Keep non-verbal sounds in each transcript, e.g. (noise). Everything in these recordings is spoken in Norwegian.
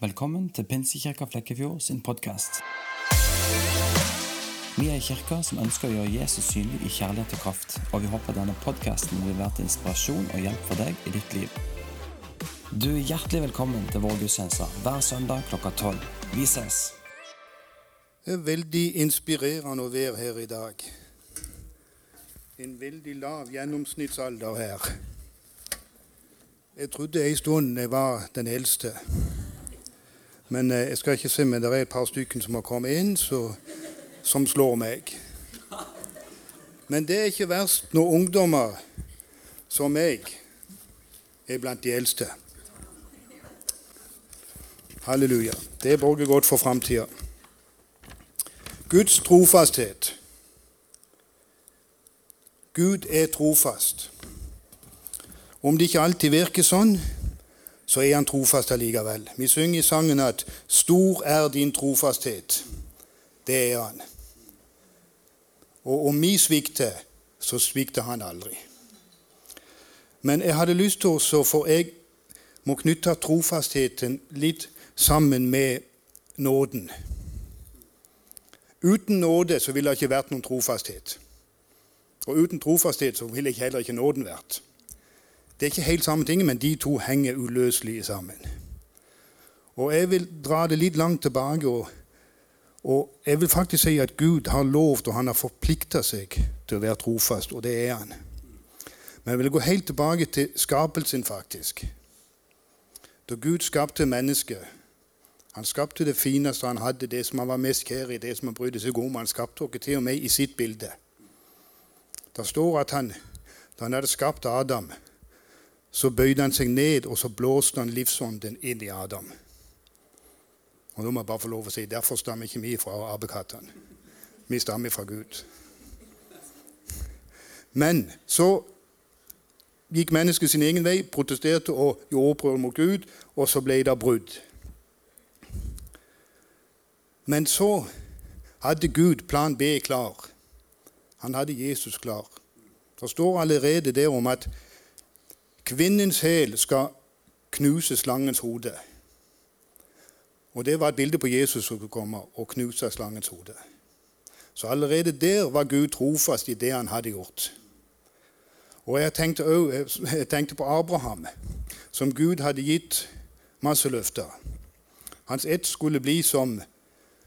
Velkommen til Pinsekirka Flekkefjord sin podkast. Vi er en kirke som ønsker å gjøre Jesus synlig i kjærlighet og kraft, og vi håper denne podkasten vil være til inspirasjon og hjelp for deg i ditt liv. Du er hjertelig velkommen til vår gudstjeneste hver søndag klokka tolv. Vi ses! Det er veldig inspirerende å være her i dag. En veldig lav gjennomsnittsalder her. Jeg trodde en stund jeg var den eldste. Men eh, jeg skal ikke se, men det er et par stykker som har kommet inn, så, som slår meg. Men det er ikke verst når ungdommer som meg er blant de eldste. Halleluja. Det borger godt for framtida. Guds trofasthet. Gud er trofast. Om det ikke alltid virker sånn, så er han trofast allikevel. Vi synger i sangen at 'Stor er din trofasthet'. Det er han. Og om vi svikter, så svikter han aldri. Men jeg hadde lyst til å For jeg må knytte trofastheten litt sammen med nåden. Uten nåde så ville det ikke vært noen trofasthet. Og uten trofasthet så ville heller ikke nåden vært. Det er ikke helt samme ting, men de to henger uløselig sammen. Og Jeg vil dra det litt langt tilbake. Og, og jeg vil faktisk si at Gud har lovt og han har forplikta seg til å være trofast, og det er han. Men jeg vil gå helt tilbake til skapelsen, faktisk. Da Gud skapte mennesket Han skapte det fineste han hadde, det som han var mest kjær i, det som han brydde seg om. Han skapte oss til og med i sitt bilde. Det står at han, da han hadde skapt Adam, så bøyde han seg ned, og så blåste han livsånden inn i Adam. Og nå må jeg bare få lov å si, Derfor stammer ikke vi fra apekattene. Vi stammer fra Gud. Men så gikk mennesket sin egen vei, protesterte og gjorde opprør mot Gud, og så ble det brudd. Men så hadde Gud plan B klar. Han hadde Jesus klar. Det står allerede der om at Kvinnens hæl skal knuse slangens hode. Og Det var et bilde på Jesus som skulle komme og knuse slangens hode. Så allerede der var Gud trofast i det han hadde gjort. Og Jeg tenkte, også, jeg tenkte på Abraham, som Gud hadde gitt masse løfter. Hans ett skulle bli som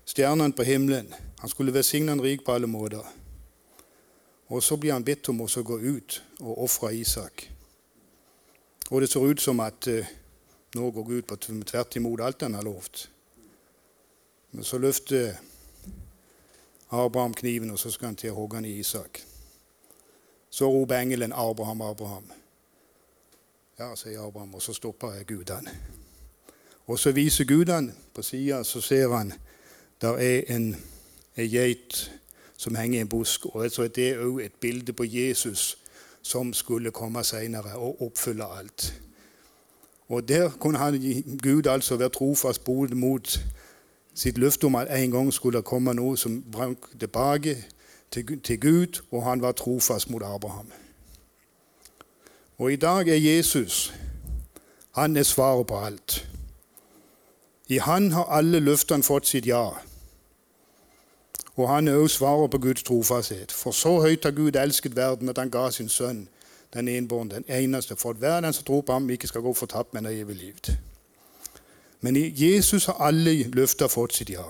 stjernene på himmelen. Han skulle velsigne en rik på alle måter. Og så blir han bedt om å gå ut og ofre Isak. Og det ser ut som at eh, nå går Gud på tvert imot alt han har lovt. Men så løfter Abraham kniven, og så skal han til å hogge han i Isak. Så roper engelen 'Abraham, Abraham'. Ja, sier Abraham, og så stopper Gud han. Og så viser Gud han på sida, så ser han der er en geit som henger i en busk. Og så er det òg et bilde på Jesus som skulle komme senere og oppfylle alt. Og Der kunne han, Gud altså være trofast både mot sitt løfte om at en gang skulle komme noe som brant tilbake til, til Gud, og han var trofast mot Abraham. Og i dag er Jesus han er svaret på alt. I han har alle løftene fått sitt ja. Og han også svaret på Guds trofasthet. For så høyt har Gud elsket verden at han ga sin sønn, den enbårne, den eneste, for at hver den som tror på ham, ikke skal gå fortapt, men har evig liv. Men i Jesus har alle løfter fått sitt ja.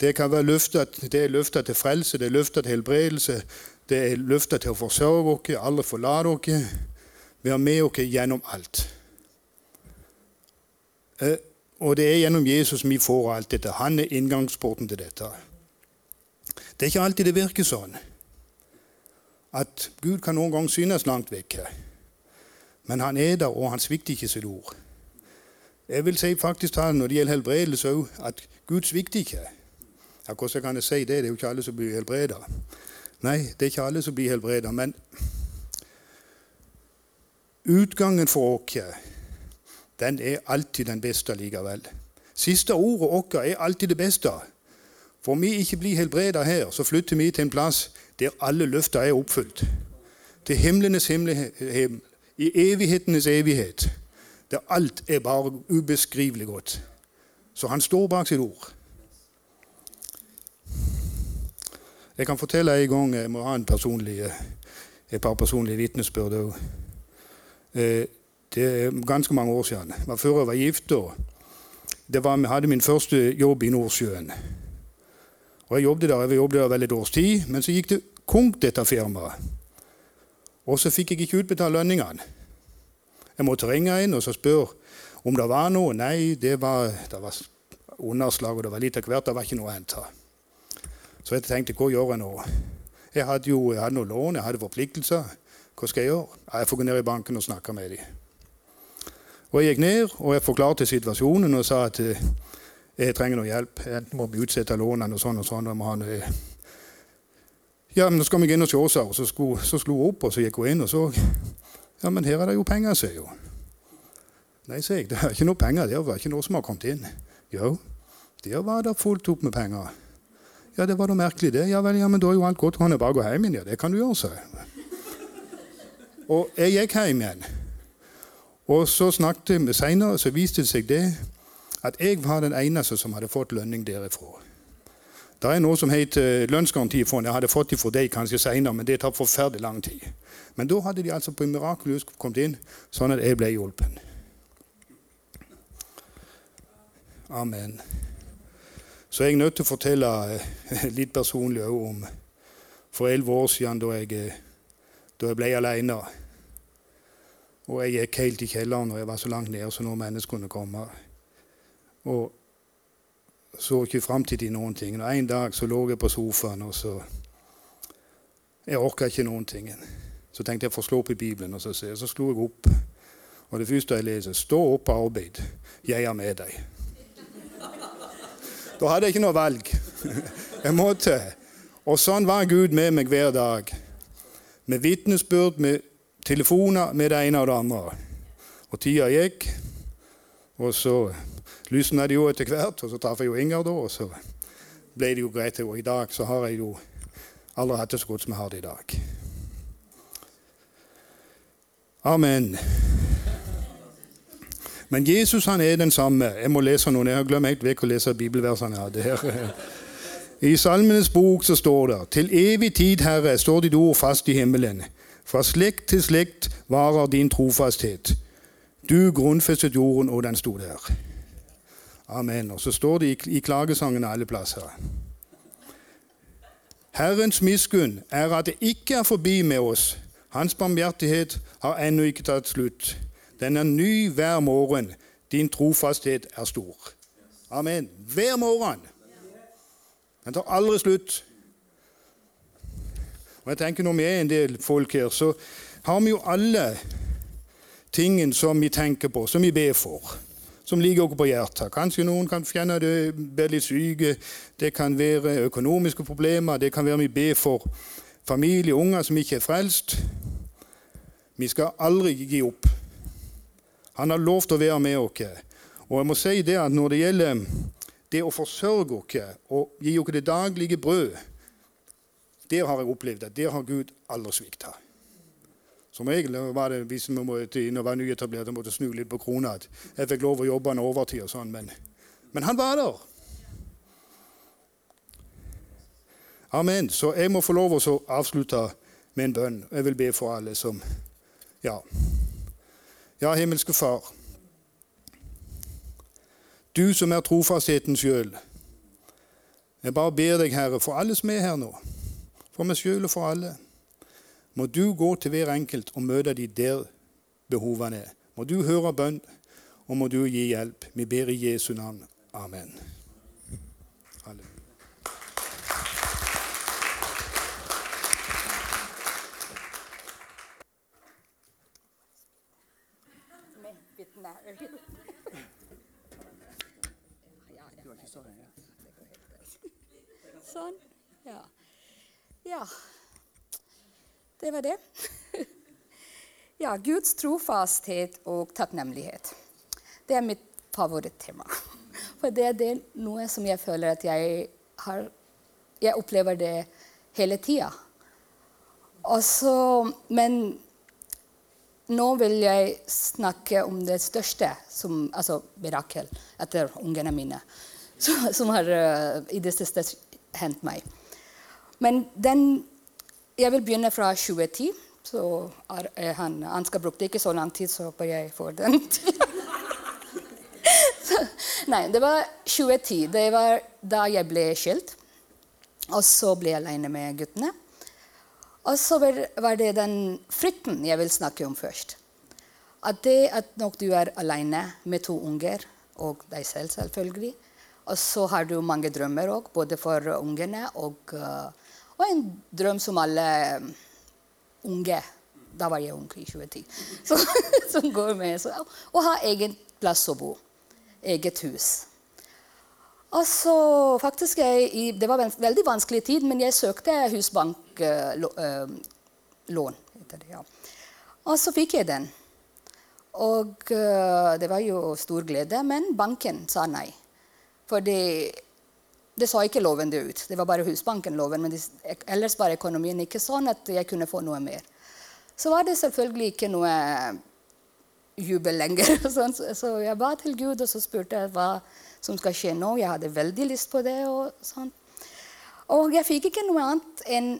Det kan være løfter, det er løfter til frelse, det er løfter til helbredelse, det er løfter til å forsørge oss, aldri forlate oss, være med oss gjennom alt. Og det er gjennom Jesus vi får alt dette. Han er inngangsporten til dette. Det er ikke alltid det virker sånn at Gud kan noen gang synes langt vekke. Men han er der, og han svikter ikke sitt ord. Jeg vil si faktisk når det gjelder helbredelse òg, at Gud svikter ikke. Ja, Hvordan kan jeg si det? Det er jo ikke alle som blir helbreda. Nei, det er ikke alle som blir helbreda. Men utgangen for oss den er alltid den beste likevel. Siste ordet vårt er alltid det beste. For om vi ikke blir helbredet her, så flytter vi til en plass der alle løfter er oppfylt. Til himlenes himmelhem, i evighetenes evighet. Der alt er bare ubeskrivelig godt. Så han står bak sitt ord. Jeg kan fortelle en gang Jeg må ha en personlig, et par personlige vitnesbyrd òg. Det er ganske mange år siden. Det var før jeg var gift. Var, jeg hadde min første jobb i Nordsjøen. Og Jeg jobbet der jeg jobbet der vel et års tid, men så gikk det konk, dette firmaet. Og så fikk jeg ikke utbetalt lønningene. Jeg måtte ringe inn og så spørre om det var noe. Nei, det var, det var underslag, og det var litt av hvert. Det var ikke noe å hente. Så jeg tenkte hva gjør jeg nå? Jeg hadde jo jeg hadde noe lån, jeg hadde forpliktelser. Hva skal jeg gjøre? Jeg får gå ned i banken og snakke med dem. Og Jeg gikk ned og jeg forklarte situasjonen og sa at eh, jeg trenger noe hjelp. Enten må vi utsette lånene og sånn og sånn. Og må ha noe. Ja, men nå skal vi inn og se, sa hun. Så, så slo hun opp, og så gikk hun inn og så. Ja, men her er det jo penger, sier hun. Nei, sier jeg. Det er ikke noe penger. der. Det er ikke noe som har kommet inn. Jo, der var det fullt opp med penger. Ja, det var da merkelig, det. Ja vel, ja, men da er jo alt godt. Kan jeg bare gå hjem igjen? Ja, det kan du gjøre, sa jeg. Og jeg gikk hjem igjen. Og så snakket vi Senere så viste det seg det at jeg var den eneste som hadde fått lønning derifra. Det er noe som heter lønnsgarantifond. Jeg hadde fått det fra deg kanskje senere, men det tar forferdelig lang tid. Men da hadde de altså på en mirakuløs kommet inn, sånn at jeg ble hjulpen. Amen. Så jeg er nødt til å fortelle eh, litt personlig om for elleve år siden da jeg, eh, da jeg ble alene. Og jeg gikk helt i kjelleren, og jeg var så langt nede så noen mennesker kunne komme. Og så ikke framtid i noen ting. Og En dag så lå jeg på sofaen, og så Jeg orka ikke noen ting. Så tenkte jeg å få slå opp i Bibelen, og så, så slo jeg opp. Og det første jeg leser, 'Stå opp og arbeid. Jeg er med deg'. Da hadde jeg ikke noe valg. Jeg måtte. Og sånn var Gud med meg hver dag. Med vitnesbyrd, med telefoner, med det ene og det andre. Og tida gikk. Og så lysna det jo etter hvert, og så traff jeg jo Inger, da. Og så ble det jo greit. Og i dag så har jeg jo aldri hatt det så godt som jeg har det i dag. Amen. Men Jesus han er den samme. Jeg må lese noen. Jeg har glemt helt vekk å lese bibelversene jeg hadde her. I Salmenes bok så står det Til evig tid, Herre, står ditt ord fast i himmelen. Fra slekt til slekt varer din trofasthet. Du grunnfestet jorden, og den sto der. Amen. Og så står det i, i klagesangen alle plasser. Herrens miskunn er at det ikke er forbi med oss. Hans barmhjertighet har ennå ikke tatt slutt. Den er ny hver morgen. Din trofasthet er stor. Amen. Hver morgen. Den tar aldri slutt. Og jeg tenker Når vi er en del folk her, så har vi jo alle tingene som vi tenker på, som vi ber for. Som ligger oss på hjertet. Kanskje noen kan kjenne det blir litt syke. Det kan være økonomiske problemer. Det kan være vi ber for familie, unger som ikke er frelst. Vi skal aldri gi opp. Han har lovt å være med oss. Og jeg må si det at når det gjelder det å forsørge oss og gi oss det daglige brød, der har jeg opplevd at der har Gud aldri svikta. Som regel var det hvis vi måtte, inn og var nyetablert og måtte snu litt på krona, at jeg fikk lov å jobbe en overtid og sånn, men, men han var der. Amen. Så jeg må få lov å avslutte med en bønn. Jeg vil be for alle som Ja. Ja, himmelske Far. Du som er trofastheten sjøl. Jeg bare ber deg, Herre, for alle som er her nå, for meg sjøl og for alle, må du gå til hver enkelt og møte de der behovene er. Må du høre bønn, og må du gi hjelp. Vi ber i Jesu navn. Amen. Sånn. Ja. Ja. Det var det. (laughs) ja, Guds trofasthet og takknemlighet. Det er mitt favorittema. (laughs) For det er det noe som jeg føler at jeg har Jeg opplever det hele tida. Men nå vil jeg snakke om det største, som, altså mirakel, etter ungene mine, som, (laughs) som har uh, i det siste hendt meg. Men den Jeg vil begynne fra 2010. Så er, han, han bruke det ikke så lang tid, så håper jeg får den. (laughs) nei, det var 2010. Det var da jeg ble skilt. Og så ble jeg alene med guttene. Og så var det den frykten jeg vil snakke om først. At det at når du er alene med to unger, og deg selv selvfølgelig, og så har du mange drømmer òg, både for ungene og, uh, og, en drøm som alle um, unge Da var jeg ung i 2010. (laughs) Så, som går med så, Å ha egen plass å bo. Eget hus. Og så faktisk jeg, Det var en veldig vanskelig tid, men jeg søkte husbanklån. Uh, ja. Og så fikk jeg den. Og uh, det var jo stor glede, men banken sa nei. For det, sa ikke loven det ut. Det var bare Husbanken-loven. Men det, ellers var økonomien ikke sånn at jeg kunne få noe mer. Så var det selvfølgelig ikke noe jubel lenger. Så jeg ba til Gud og så spurte jeg hva som skal skje nå. Jeg hadde veldig lyst på det. Og, sånn. og jeg fikk ikke noe annet enn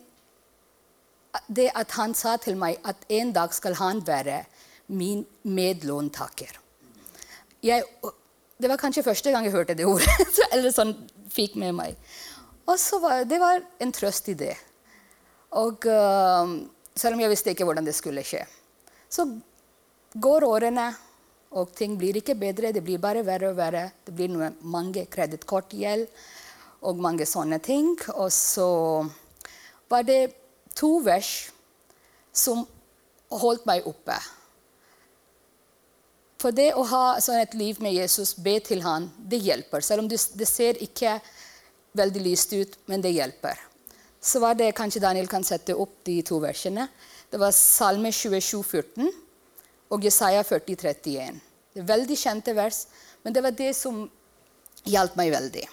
det at han sa til meg at en dag skal han være min medlåntaker. Jeg det var kanskje første gang jeg hørte det ordet. (laughs) eller sånn fikk med meg. Og så var, Det var en trøst i det. Og uh, Selv om jeg visste ikke hvordan det skulle skje. Så går årene, og ting blir ikke bedre. Det blir bare verre og verre. Det blir mange kredittkortgjeld og mange sånne ting. Og så var det to vers som holdt meg oppe. For det å ha sånn et liv med Jesus, be til han, det hjelper. Selv om det, ser ikke veldig lyst ut, men det hjelper. Så var det kanskje Daniel kan sette opp de to versene. Det var Salme 27, 14 og Jesaja 40, 31. Det er veldig kjente vers, men det var det som hjalp meg veldig.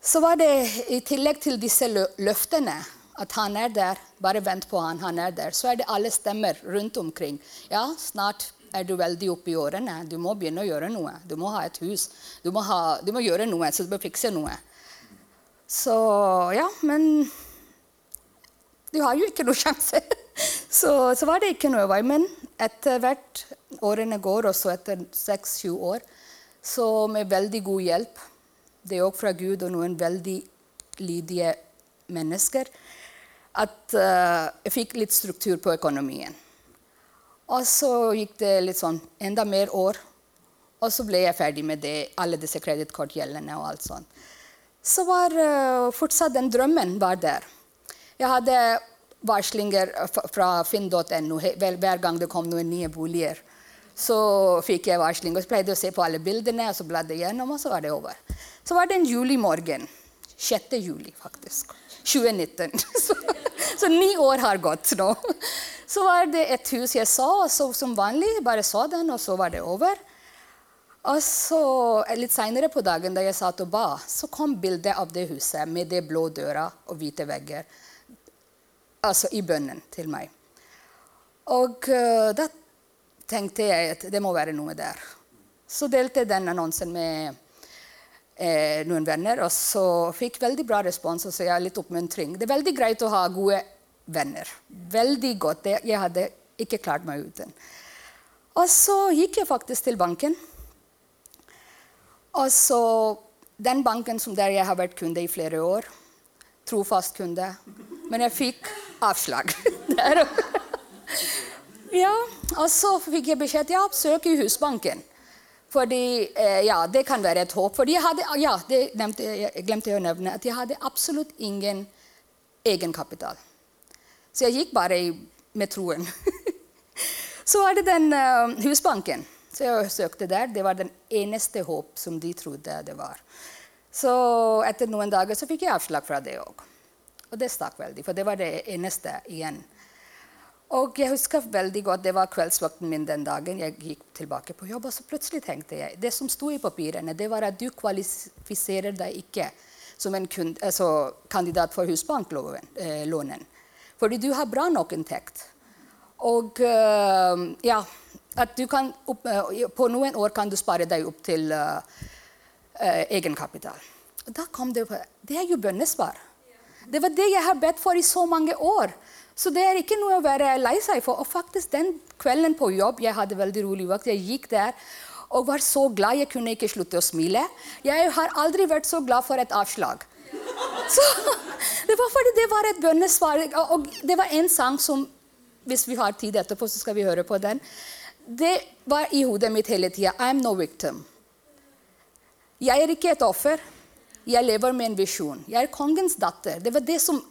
Så var det i tillegg til disse løftene at han er der, bare vent på han, han er der, så er det alle stemmer rundt omkring. Ja, snart er du veldig oppe i årene. Du må begynne å gjøre noe. Du må ha et hus. Du må, ha, du må gjøre noe, så du må fikse noe. Så ja, men du har jo ikke noe (laughs) sjanse. Så, så var det ikke noe vei. Men etter hvert årene går, også etter seks-sju år, så med veldig god hjelp, det er òg fra Gud og noen veldig lydige mennesker, at uh, jeg fikk litt struktur på økonomien. Og så gikk det litt sånn enda mer år. Og så ble jeg ferdig med det, alle disse kredittkortgjeldene og alt sånt. Så var uh, fortsatt den drømmen var der. Jeg hadde varslinger fra finn.no hver gang det kom noen nye boliger. Så fikk jeg varsling. og så pleide jeg å se på alle bildene, og så bladde jeg gjennom, og så var det over. Så var det en julimorgen. 6. juli, faktisk. 2019. (laughs) Så, så ni år har gått nå. Så var det et hus jeg så, og så som vanlig. Bare så den, og så var det over. Og så Litt seinere på dagen da jeg satt og ba, så kom bildet av det huset med de blå døra og hvite vegger. Altså i bønnen til meg. Og uh, da tenkte jeg at det må være noe der. Så delte jeg den annonsen med eh, noen venner, og så fikk veldig bra respons og så jeg litt oppmuntring. Det er veldig greit å ha gode venner. Veldig godt. Jeg hadde ikke klart meg uten. Og så gikk jeg faktisk til banken. Og så Den banken der jeg har vært kunde i flere år. Trofast kunde. Men jeg fikk avslag. (laughs) ja, og så fikk jeg beskjed ja, søk i Husbanken. Fordi, eh, ja, Det kan være et håp. Fordi jeg hadde, ja, det glemte, jeg glemte å nevne at jeg hadde absolutt ingen egenkapital. Så jeg gikk bare med troen. (laughs) så var det den uh, Husbanken. Så jeg søkte der. Det var den eneste håp som de trodde det var. Så etter noen dager så fikk jeg avslag fra det òg. Og det stakk veldig, for det var det eneste igjen. Og jeg husker veldig godt, Det var kveldsvakten min den dagen. Jeg gikk tilbake på jobb, og så plutselig tenkte jeg Det som sto i papirene, det var at du kvalifiserer deg ikke som en kund, altså kandidat for husbanklånen. Eh, fordi du har bra nok inntekt. Og eh, ja, at du kan opp, eh, På noen år kan du spare deg opp til uh, uh, egenkapital. Da kom det Det er jo bønnesvar. Det var det jeg har bedt for i så mange år. Så det er ikke noe å være lei seg for. Og faktisk den kvelden på jobb Jeg hadde veldig rolig vakt. Jeg gikk der og var så glad jeg kunne ikke slutte å smile. Jeg har aldri vært så glad for et avslag. Så, det var fordi det var et bønnesvar. Og det var en sang som Hvis vi har tid etterpå, så skal vi høre på den. Det var i hodet mitt hele tida. I'm no victim. Jeg er ikke et offer. Jeg lever med en visjon. Jeg er kongens datter. Det var det som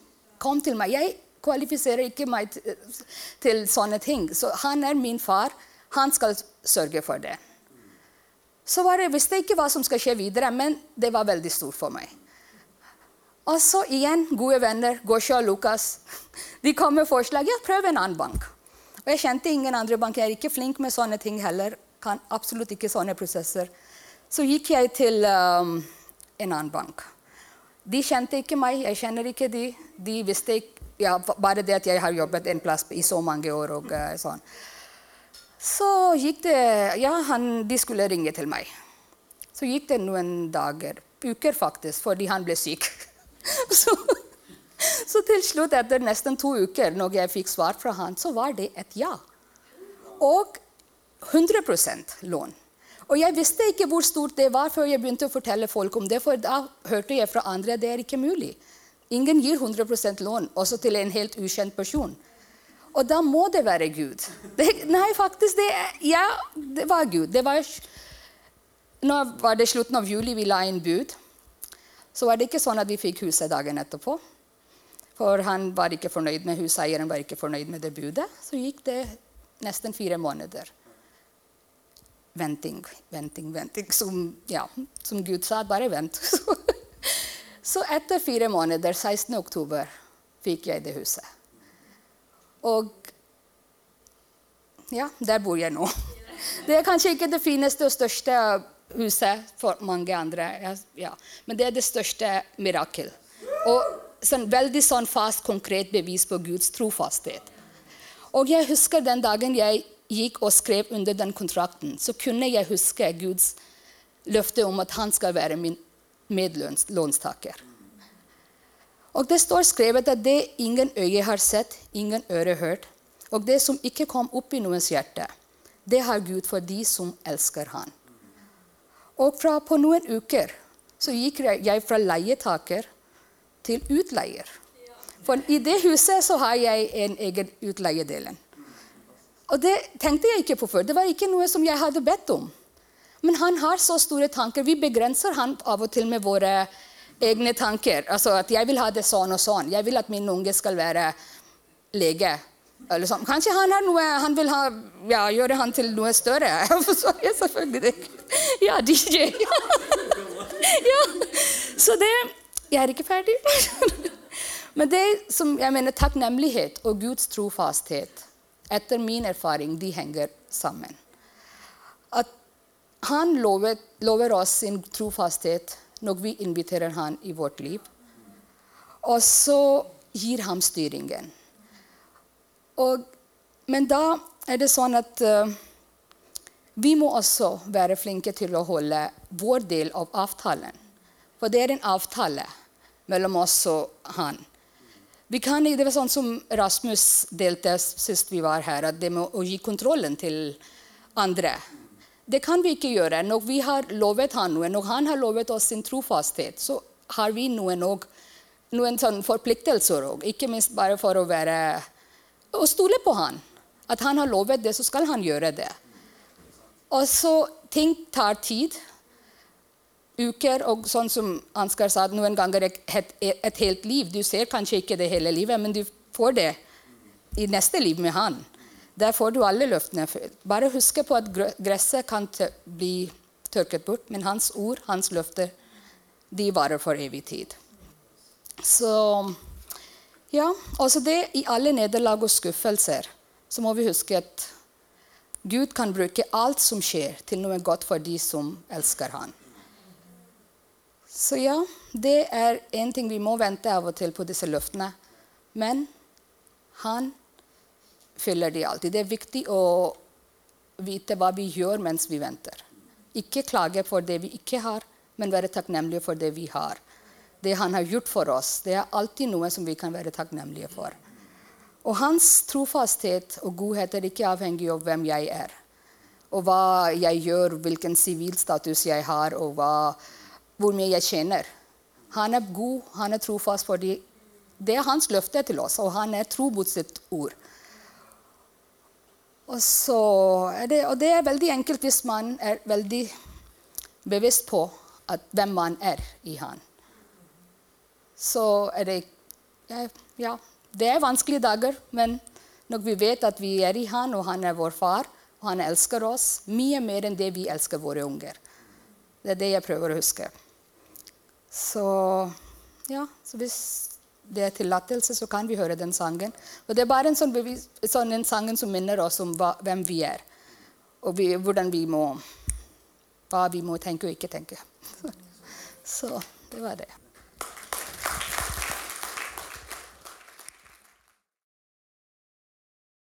kom til meg. Jeg kvalifiserer ikke meg til, sånne ting. Så han er min far. Han skal sørge for det. Så var det, jeg visste ikke hva som skal skje videre, men det var veldig stort for meg. Og så igjen, gode venner, Gosha og Lukas, de kom med forslag. Ja, prøv en annen bank. Og jeg kjente ingen andre bank. Jeg er ikke flink med sånne ting heller. Kan absolutt ikke sånne prosesser. Så gikk jeg til um, en annen bank. De kjente ikke meg, jeg kjenner ikke de. De visste ikke, ja, bare det at jeg har jobbet en plass i så mange år. og uh, sånn. Så gikk det Ja, han, de skulle ringe til meg. Så gikk det noen dager, uker faktisk, fordi han ble syk. (laughs) (laughs) så, så, til slutt, etter nesten to uker, når jeg fikk svar fra han, så var det et ja. Og 100% lån. Og jeg visste ikke hvor stort det var før jeg begynte å fortelle folk om det, for da hørte jeg fra andre det er ikke mulig. Ingen gir 100% lån, også til en helt ukjent person. Og da må det være Gud. Det, nei, faktisk, det, ja, det var Gud. Det var, nå var det slutten av juli vi la inn bud. Så var det ikke sånn at vi fikk huset dagen etterpå. For han var ikke fornøyd med huseieren var ikke fornøyd med det budet. Så gikk det nesten fire måneder. Venting, venting, venting. Som, ja, som Gud sa, bare vent. (laughs) Så etter fire måneder, 16. oktober, fikk jeg det huset. Og ja, der bor jeg nå. (laughs) Det er kanskje ikke det fineste og største huset for mange andre, ja. men det er det største mirakel. Og sånn, veldig sånn fast, konkret bevis på Guds trofasthet. Og jeg husker den dagen jeg gikk og skrev under den kontrakten, så kunne jeg huske Guds løfte om at han skal være min medlånstaker. Og det står skrevet at det ingen øye har sett, ingen øre hørt, og det som ikke kom opp i noens hjerte, det har Gud for de som elsker Han. Og fra på noen uker så gikk jeg fra leietaker til utleier. For i det huset så har jeg en egen utleiedelen. Og det tenkte jeg ikke på før. Det var ikke noe som jeg hadde bedt om. Men han har så store tanker. Vi begrenser han av og til med våre egne tanker. Altså at 'jeg vil ha det sånn og sånn'. 'Jeg vil at min unge skal være lege'. Sånn. Kanskje han, noe, han vil ha, ja, gjøre han til noe større. (laughs) Jeg selvfølgelig. (laughs) Ja, DJ. (laughs) ja. Så det Jeg er ikke ferdig. Men det som jeg mener takknemlighet og Guds trofasthet, etter min erfaring, de henger sammen. At han lover, lover oss sin trofasthet når vi inviterer han i vårt liv. Og så gir han styringen. Og, men da er det sånn at uh, vi må også være flinke til å holde vår del av avtalen. For det er en avtale mellom oss og han. Vi kan, det var sånn som Rasmus delte sist vi var her, at det med å gi kontrollen til andre det kan vi ikke gjøre. Når vi har lovet han noe, når han har lovet oss sin trofasthet, så har vi noen, noen sånn forpliktelser òg. Ikke minst bare for å være å stole på han. At han har lovet det, så skal han gjøre det. Og så ting tar tid. Uker og sånn som Ansgar sa, noen ganger et, et helt liv. Du ser kanskje ikke det hele livet, men du får det i neste liv med han. Der får du alle løftene. Bare husk på at gresset kan bli tørket bort, men hans ord, hans løfter, de varer for evig tid. Så ja, også det i alle nederlag og skuffelser så må vi huske at Gud kan bruke alt som skjer, til noe godt for de som elsker Han. Så ja, det er en ting vi må vente av og til på disse løftene. Men han fyller de alltid. Det er viktig å vite hva vi gjør mens vi venter. Ikke klage for det vi ikke har, men være takknemlige for det vi har. Det han har gjort for oss, det er alltid noe som vi kan være takknemlige for. Og hans trofasthet og godhet er ikke avhengig av hvem jeg er. Og hva jeg gjør, hvilken sivilstatus jeg har, og hva, hvor mye jeg tjener. Han er god, han er trofast fordi det er hans løfte til oss, og han er tro mot sitt ord. Og, er det, og det er veldig enkelt hvis man er veldig bevisst på at hvem man er i han. Så er det Ja, det er vanskelige dager, men når vi vet at vi er i han, og han er vår far, og han elsker oss mye mer enn det vi elsker våre unger. Det er det jeg prøver å huske. Så ja, så hvis det er tillatelse, så kan vi høre den sangen. Og Det er bare en sånn, bevis, sånn en sangen som minner oss om hva, hvem vi er, og vi, hvordan vi må, hva vi må tenke og ikke tenke. (laughs) Så det var det.